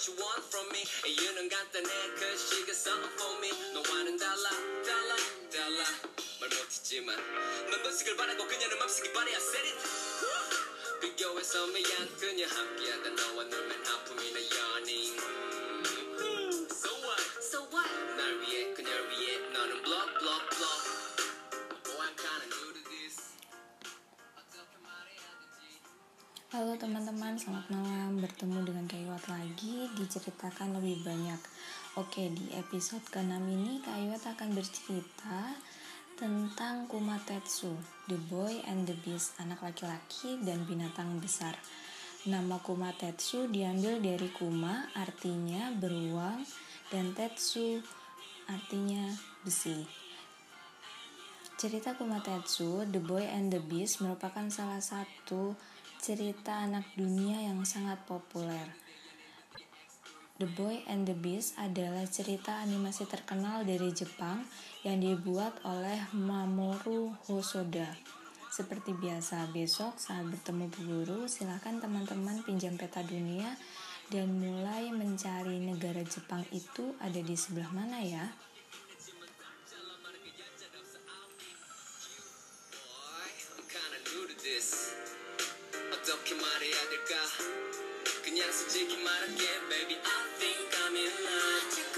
you want from me. 이유는 간단해 cause she got something for me. 너와는 달라, 달라, 달라. 말 못했지만 넌 번식을 바라고 그녀는 맘쓰기 바래 I said it. 비교해서 미안 그녀 함께하다 너와 놀면 아픔이나 연인. Halo teman-teman, selamat malam. Bertemu dengan Kaiwat lagi diceritakan lebih banyak. Oke, di episode ke-6 ini Kaiwat akan bercerita tentang Kumatetsu, The Boy and the Beast, anak laki-laki dan binatang besar. Nama Kumatetsu diambil dari Kuma, artinya beruang, dan Tetsu, artinya besi. Cerita Kumatetsu, The Boy and the Beast merupakan salah satu cerita anak dunia yang sangat populer. The Boy and the Beast adalah cerita animasi terkenal dari Jepang yang dibuat oleh Mamoru Hosoda. Seperti biasa, besok saat bertemu guru, silakan teman-teman pinjam peta dunia dan mulai mencari negara Jepang itu ada di sebelah mana ya. 말해야 될까 그냥 솔직히 말할게 baby I think I'm in love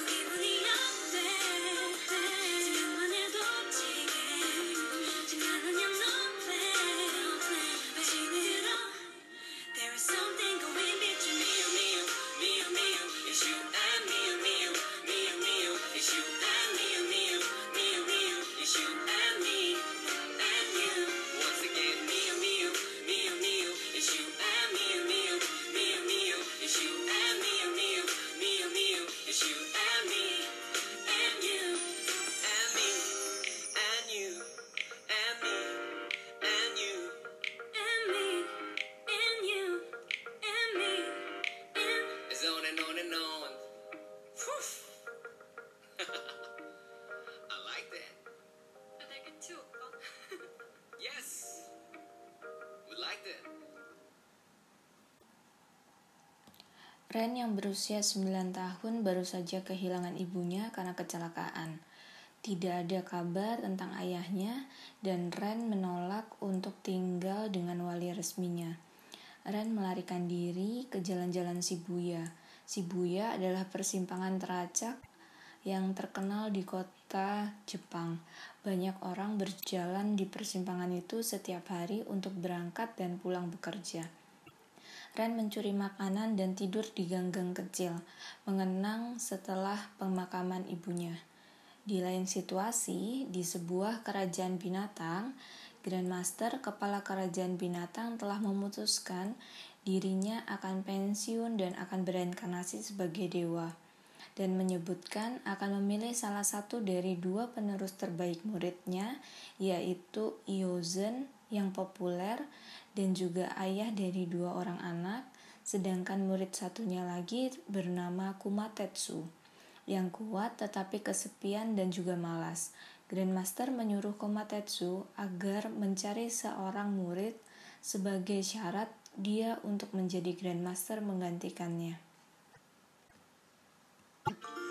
Ren yang berusia 9 tahun baru saja kehilangan ibunya karena kecelakaan. Tidak ada kabar tentang ayahnya dan Ren menolak untuk tinggal dengan wali resminya. Ren melarikan diri ke jalan-jalan Shibuya. Shibuya adalah persimpangan teracak yang terkenal di kota Jepang. Banyak orang berjalan di persimpangan itu setiap hari untuk berangkat dan pulang bekerja. Ren mencuri makanan dan tidur di gang-gang kecil, mengenang setelah pemakaman ibunya. Di lain situasi, di sebuah kerajaan binatang, Grandmaster kepala kerajaan binatang telah memutuskan dirinya akan pensiun dan akan bereinkarnasi sebagai dewa dan menyebutkan akan memilih salah satu dari dua penerus terbaik muridnya yaitu Iozen yang populer dan juga ayah dari dua orang anak sedangkan murid satunya lagi bernama Kumatetsu yang kuat tetapi kesepian dan juga malas. Grandmaster menyuruh Kumatetsu agar mencari seorang murid sebagai syarat dia untuk menjadi Grandmaster menggantikannya. 잘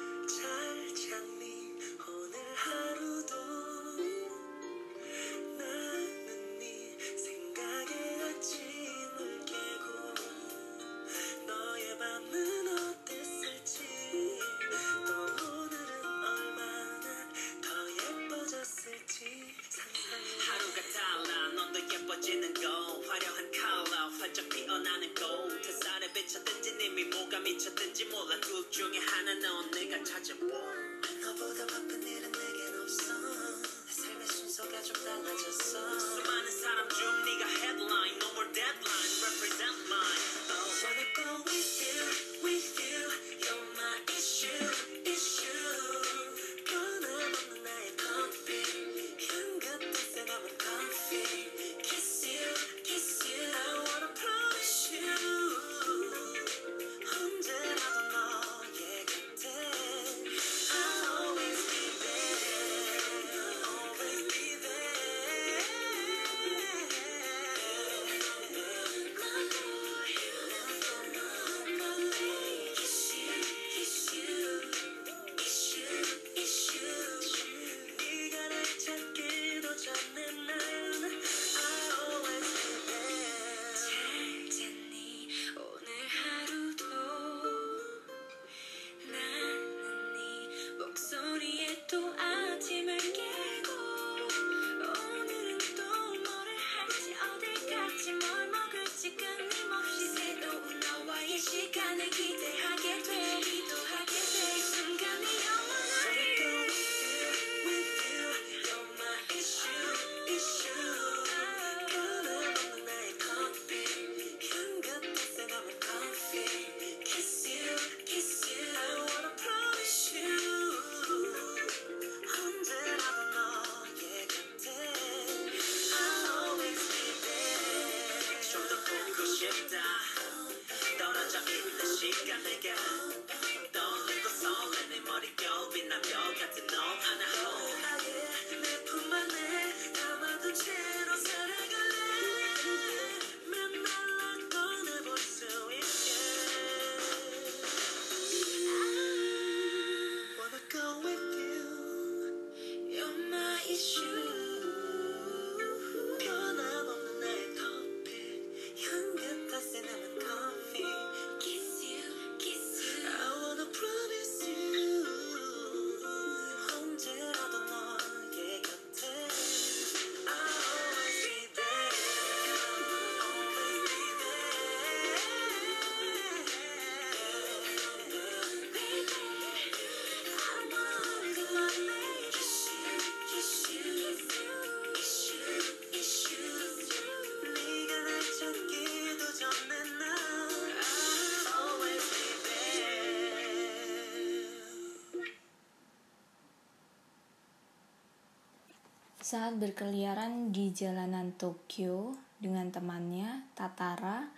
Saat berkeliaran di jalanan Tokyo dengan temannya, Tatara,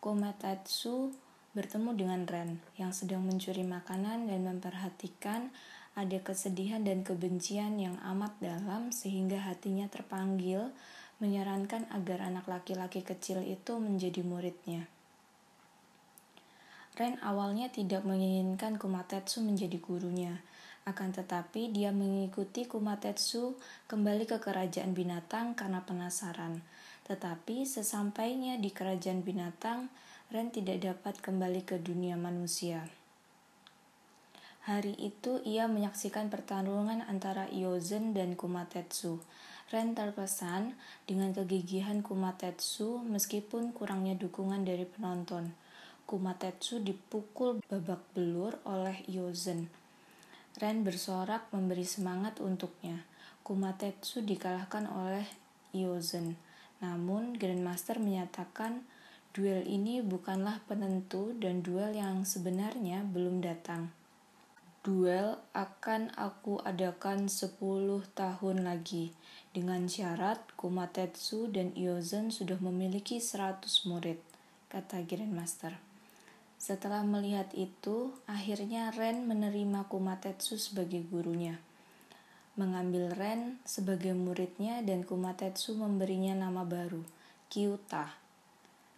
Komatetsu bertemu dengan Ren yang sedang mencuri makanan dan memperhatikan ada kesedihan dan kebencian yang amat dalam sehingga hatinya terpanggil menyarankan agar anak laki-laki kecil itu menjadi muridnya. Ren awalnya tidak menginginkan Kumatetsu menjadi gurunya, akan tetapi dia mengikuti Kumatetsu kembali ke kerajaan binatang karena penasaran. Tetapi sesampainya di kerajaan binatang, Ren tidak dapat kembali ke dunia manusia. Hari itu ia menyaksikan pertarungan antara Yozen dan Kumatetsu. Ren terkesan dengan kegigihan Kumatetsu meskipun kurangnya dukungan dari penonton. Kumatetsu dipukul babak belur oleh Yozen. Ren bersorak memberi semangat untuknya. Kumatetsu dikalahkan oleh Yozen. Namun Grandmaster menyatakan duel ini bukanlah penentu dan duel yang sebenarnya belum datang. Duel akan aku adakan 10 tahun lagi. Dengan syarat Kumatetsu dan Yozen sudah memiliki 100 murid, kata Grandmaster. Setelah melihat itu, akhirnya Ren menerima Kumatetsu sebagai gurunya. Mengambil Ren sebagai muridnya dan Kumatetsu memberinya nama baru, Kyuta.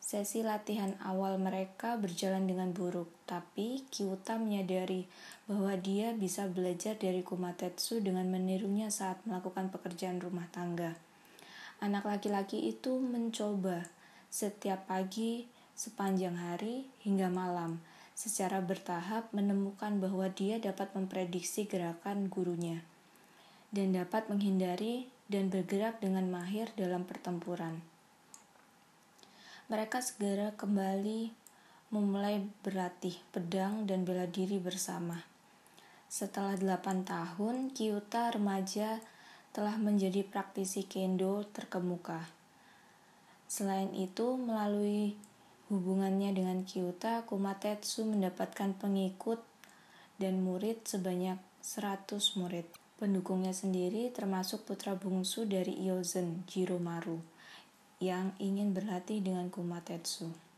Sesi latihan awal mereka berjalan dengan buruk, tapi Kyuta menyadari bahwa dia bisa belajar dari Kumatetsu dengan menirunya saat melakukan pekerjaan rumah tangga. Anak laki-laki itu mencoba setiap pagi sepanjang hari hingga malam, secara bertahap menemukan bahwa dia dapat memprediksi gerakan gurunya dan dapat menghindari dan bergerak dengan mahir dalam pertempuran. Mereka segera kembali memulai berlatih pedang dan bela diri bersama. Setelah 8 tahun, kyuta remaja telah menjadi praktisi kendo terkemuka. Selain itu, melalui Hubungannya dengan Kyuta, Kumatetsu mendapatkan pengikut dan murid sebanyak 100 murid. Pendukungnya sendiri termasuk putra bungsu dari Iozen, Jiromaru, yang ingin berlatih dengan Kumatetsu.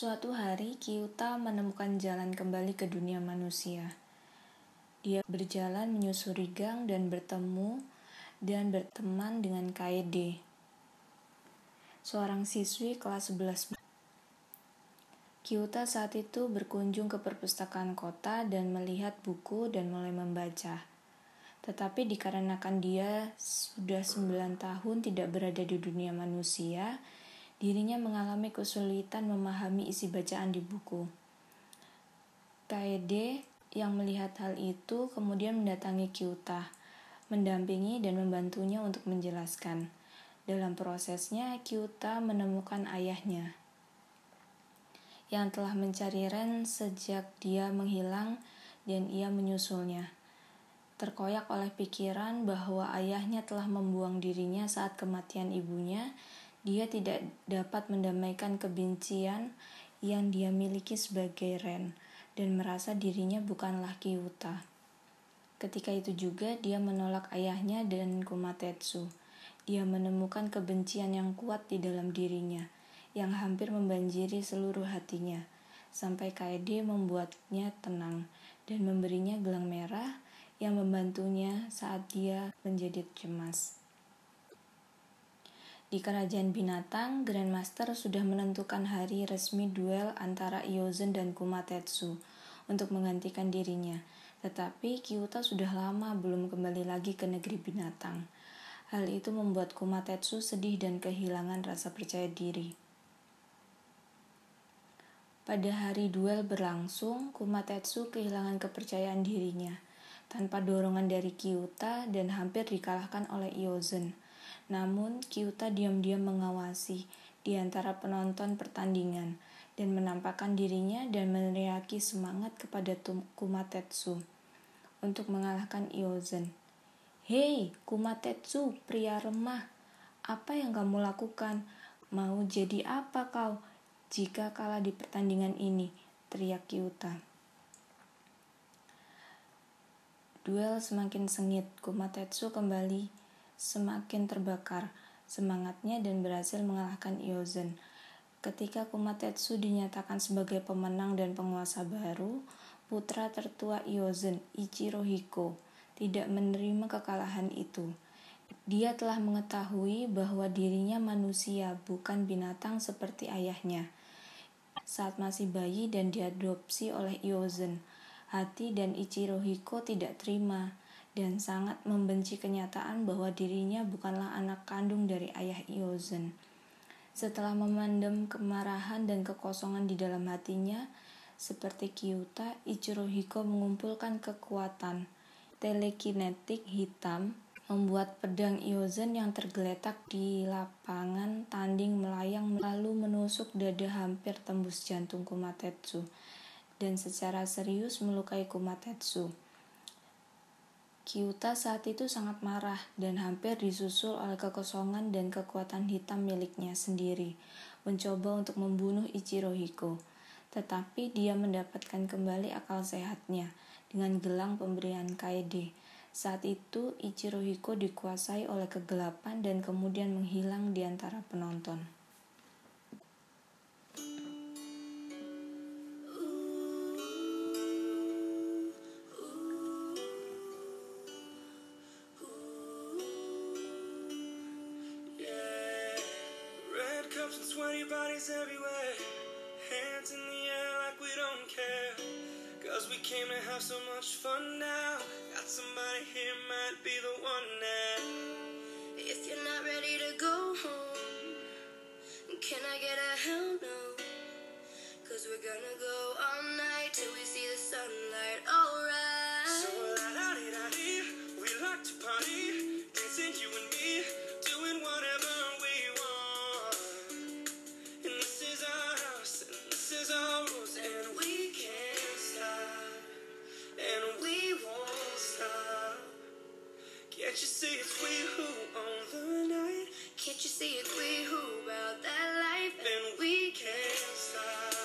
Suatu hari, Kyuta menemukan jalan kembali ke dunia manusia. Dia berjalan menyusuri gang dan bertemu dan berteman dengan Kaede, seorang siswi kelas 11. Kyuta saat itu berkunjung ke perpustakaan kota dan melihat buku dan mulai membaca. Tetapi dikarenakan dia sudah 9 tahun tidak berada di dunia manusia, dirinya mengalami kesulitan memahami isi bacaan di buku. KED yang melihat hal itu kemudian mendatangi Kyuta, mendampingi dan membantunya untuk menjelaskan. Dalam prosesnya, Kyuta menemukan ayahnya yang telah mencari Ren sejak dia menghilang dan ia menyusulnya. Terkoyak oleh pikiran bahwa ayahnya telah membuang dirinya saat kematian ibunya dia tidak dapat mendamaikan kebencian yang dia miliki sebagai Ren dan merasa dirinya bukanlah Kiyuta. Ketika itu juga dia menolak ayahnya dan Kumatetsu. Dia menemukan kebencian yang kuat di dalam dirinya, yang hampir membanjiri seluruh hatinya, sampai Kaede membuatnya tenang dan memberinya gelang merah yang membantunya saat dia menjadi cemas. Di kerajaan binatang, Grandmaster sudah menentukan hari resmi duel antara Iozen dan Kumatetsu untuk menggantikan dirinya. Tetapi Kyuta sudah lama belum kembali lagi ke negeri binatang. Hal itu membuat Kumatetsu sedih dan kehilangan rasa percaya diri. Pada hari duel berlangsung, Kumatetsu kehilangan kepercayaan dirinya tanpa dorongan dari Kyuta dan hampir dikalahkan oleh Iozen. Namun, Kyuta diam-diam mengawasi di antara penonton pertandingan dan menampakkan dirinya dan meneriaki semangat kepada Kumatetsu untuk mengalahkan Iozen. Hei, Kumatetsu, pria remah, apa yang kamu lakukan? Mau jadi apa kau jika kalah di pertandingan ini? teriak Kyuta. Duel semakin sengit, Kumatetsu kembali semakin terbakar semangatnya dan berhasil mengalahkan Iozen. Ketika Kumatetsu dinyatakan sebagai pemenang dan penguasa baru, putra tertua Iozen, Ichiro Hiko, tidak menerima kekalahan itu. Dia telah mengetahui bahwa dirinya manusia, bukan binatang seperti ayahnya. Saat masih bayi dan diadopsi oleh Iozen, hati dan Ichiro Hiko tidak terima dan sangat membenci kenyataan bahwa dirinya bukanlah anak kandung dari ayah Iozen. Setelah memendam kemarahan dan kekosongan di dalam hatinya, seperti Kyuta, Ichiro Hiko mengumpulkan kekuatan telekinetik hitam membuat pedang Iozen yang tergeletak di lapangan tanding melayang lalu menusuk dada hampir tembus jantung Kumatetsu dan secara serius melukai Kumatetsu. Kyuta saat itu sangat marah dan hampir disusul oleh kekosongan dan kekuatan hitam miliknya sendiri, mencoba untuk membunuh Ichiro Hiko. Tetapi dia mendapatkan kembali akal sehatnya dengan gelang pemberian Kaede. Saat itu, Ichiro Hiko dikuasai oleh kegelapan dan kemudian menghilang di antara penonton. Can't you see it's we who own the night? Can't you see it's we who about that life? And we can't stop.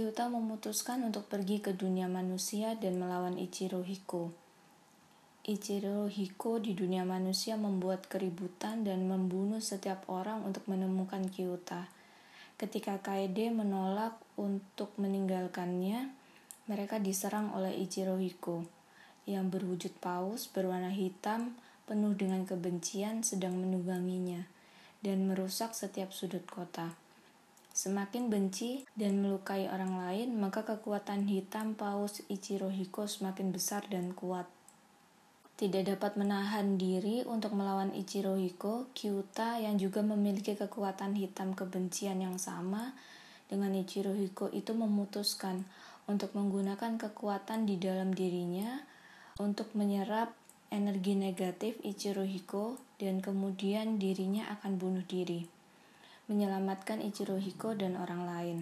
Kyuta memutuskan untuk pergi ke dunia manusia dan melawan Ichiro Hiko. Ichiro Hiko di dunia manusia membuat keributan dan membunuh setiap orang untuk menemukan Kyuta. Ketika Kaede menolak untuk meninggalkannya, mereka diserang oleh Ichiro Hiko yang berwujud paus berwarna hitam penuh dengan kebencian sedang menungganginya dan merusak setiap sudut kota. Semakin benci dan melukai orang lain, maka kekuatan hitam paus Ichiro Hiko semakin besar dan kuat. Tidak dapat menahan diri untuk melawan Ichiro Hiko, Kyuta yang juga memiliki kekuatan hitam kebencian yang sama dengan Ichiro Hiko itu memutuskan untuk menggunakan kekuatan di dalam dirinya untuk menyerap energi negatif Ichiro Hiko dan kemudian dirinya akan bunuh diri menyelamatkan Ichiro Hiko dan orang lain.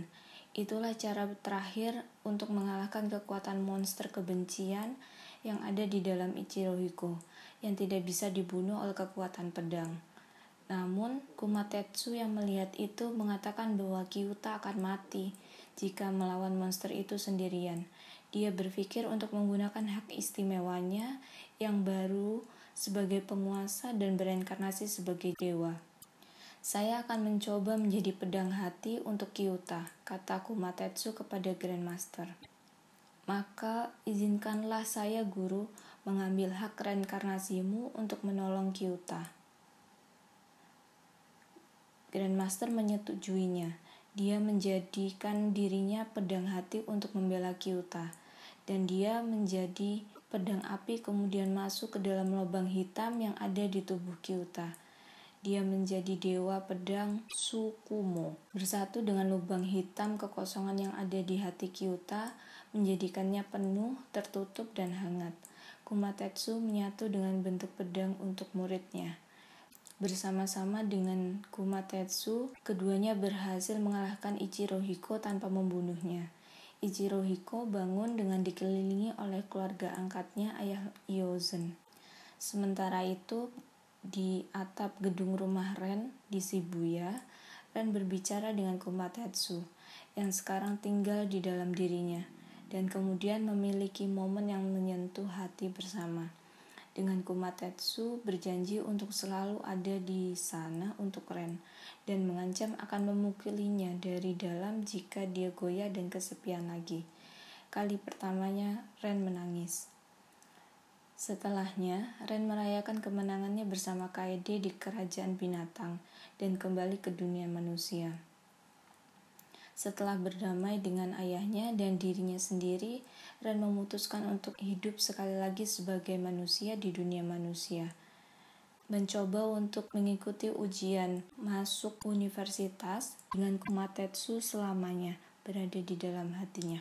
Itulah cara terakhir untuk mengalahkan kekuatan monster kebencian yang ada di dalam Ichiro Hiko, yang tidak bisa dibunuh oleh kekuatan pedang. Namun, Kumatetsu yang melihat itu mengatakan bahwa Kyuta akan mati jika melawan monster itu sendirian. Dia berpikir untuk menggunakan hak istimewanya yang baru sebagai penguasa dan bereinkarnasi sebagai dewa. Saya akan mencoba menjadi pedang hati untuk Kyuta, kata Kumatetsu kepada Grandmaster. Maka izinkanlah saya guru mengambil hak reinkarnasimu untuk menolong Kyuta. Grandmaster menyetujuinya. Dia menjadikan dirinya pedang hati untuk membela Kyuta. Dan dia menjadi pedang api kemudian masuk ke dalam lubang hitam yang ada di tubuh Kyuta. Dia menjadi dewa pedang Sukumo. Bersatu dengan lubang hitam kekosongan yang ada di hati Kyuta, menjadikannya penuh, tertutup, dan hangat. Kumatetsu menyatu dengan bentuk pedang untuk muridnya. Bersama-sama dengan Kumatetsu, keduanya berhasil mengalahkan Ichiro Hiko tanpa membunuhnya. Ichiro Hiko bangun dengan dikelilingi oleh keluarga angkatnya ayah Yozen. Sementara itu, di atap gedung rumah Ren di Shibuya, Ren berbicara dengan Kumatetsu yang sekarang tinggal di dalam dirinya dan kemudian memiliki momen yang menyentuh hati bersama. Dengan Kumatetsu berjanji untuk selalu ada di sana untuk Ren dan mengancam akan memukulinya dari dalam jika dia goyah dan kesepian lagi. Kali pertamanya Ren menangis. Setelahnya, Ren merayakan kemenangannya bersama Kaede di kerajaan binatang dan kembali ke dunia manusia. Setelah berdamai dengan ayahnya dan dirinya sendiri, Ren memutuskan untuk hidup sekali lagi sebagai manusia di dunia manusia. Mencoba untuk mengikuti ujian masuk universitas dengan Kumatetsu selamanya berada di dalam hatinya.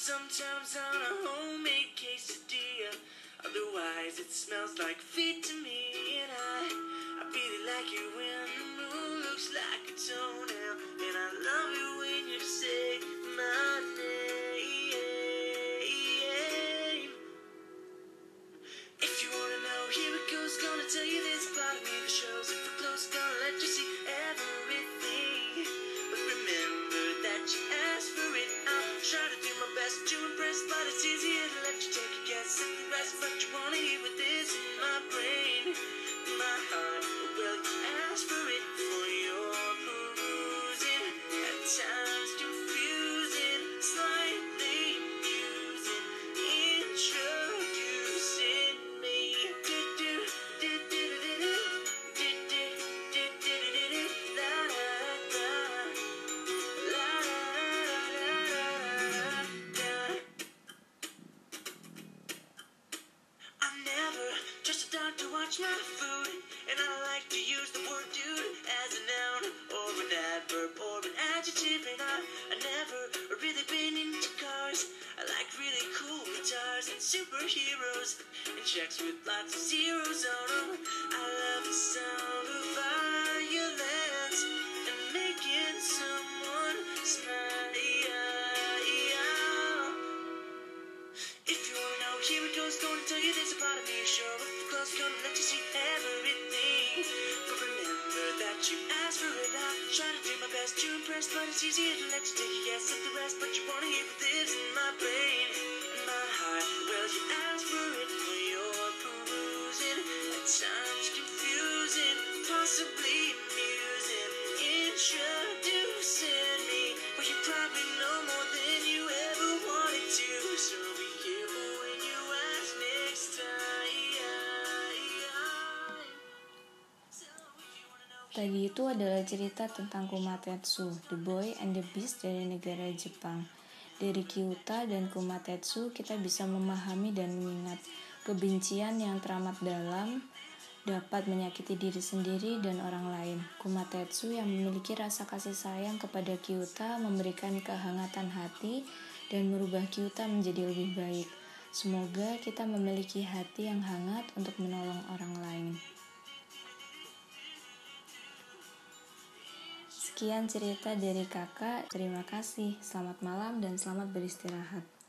Sometimes on a homemade quesadilla. Otherwise, it smells like feet to me. And I, I really like you when the moon looks like a toenail. And I love you when you say it's easier to let's do itu adalah cerita tentang Kumatetsu, The Boy and the Beast dari negara Jepang. Dari Kyuta dan Kumatetsu kita bisa memahami dan mengingat kebencian yang teramat dalam dapat menyakiti diri sendiri dan orang lain. Kumatetsu yang memiliki rasa kasih sayang kepada Kyuta memberikan kehangatan hati dan merubah Kyuta menjadi lebih baik. Semoga kita memiliki hati yang hangat untuk menolong orang lain. Sekian cerita dari kakak. Terima kasih. Selamat malam dan selamat beristirahat.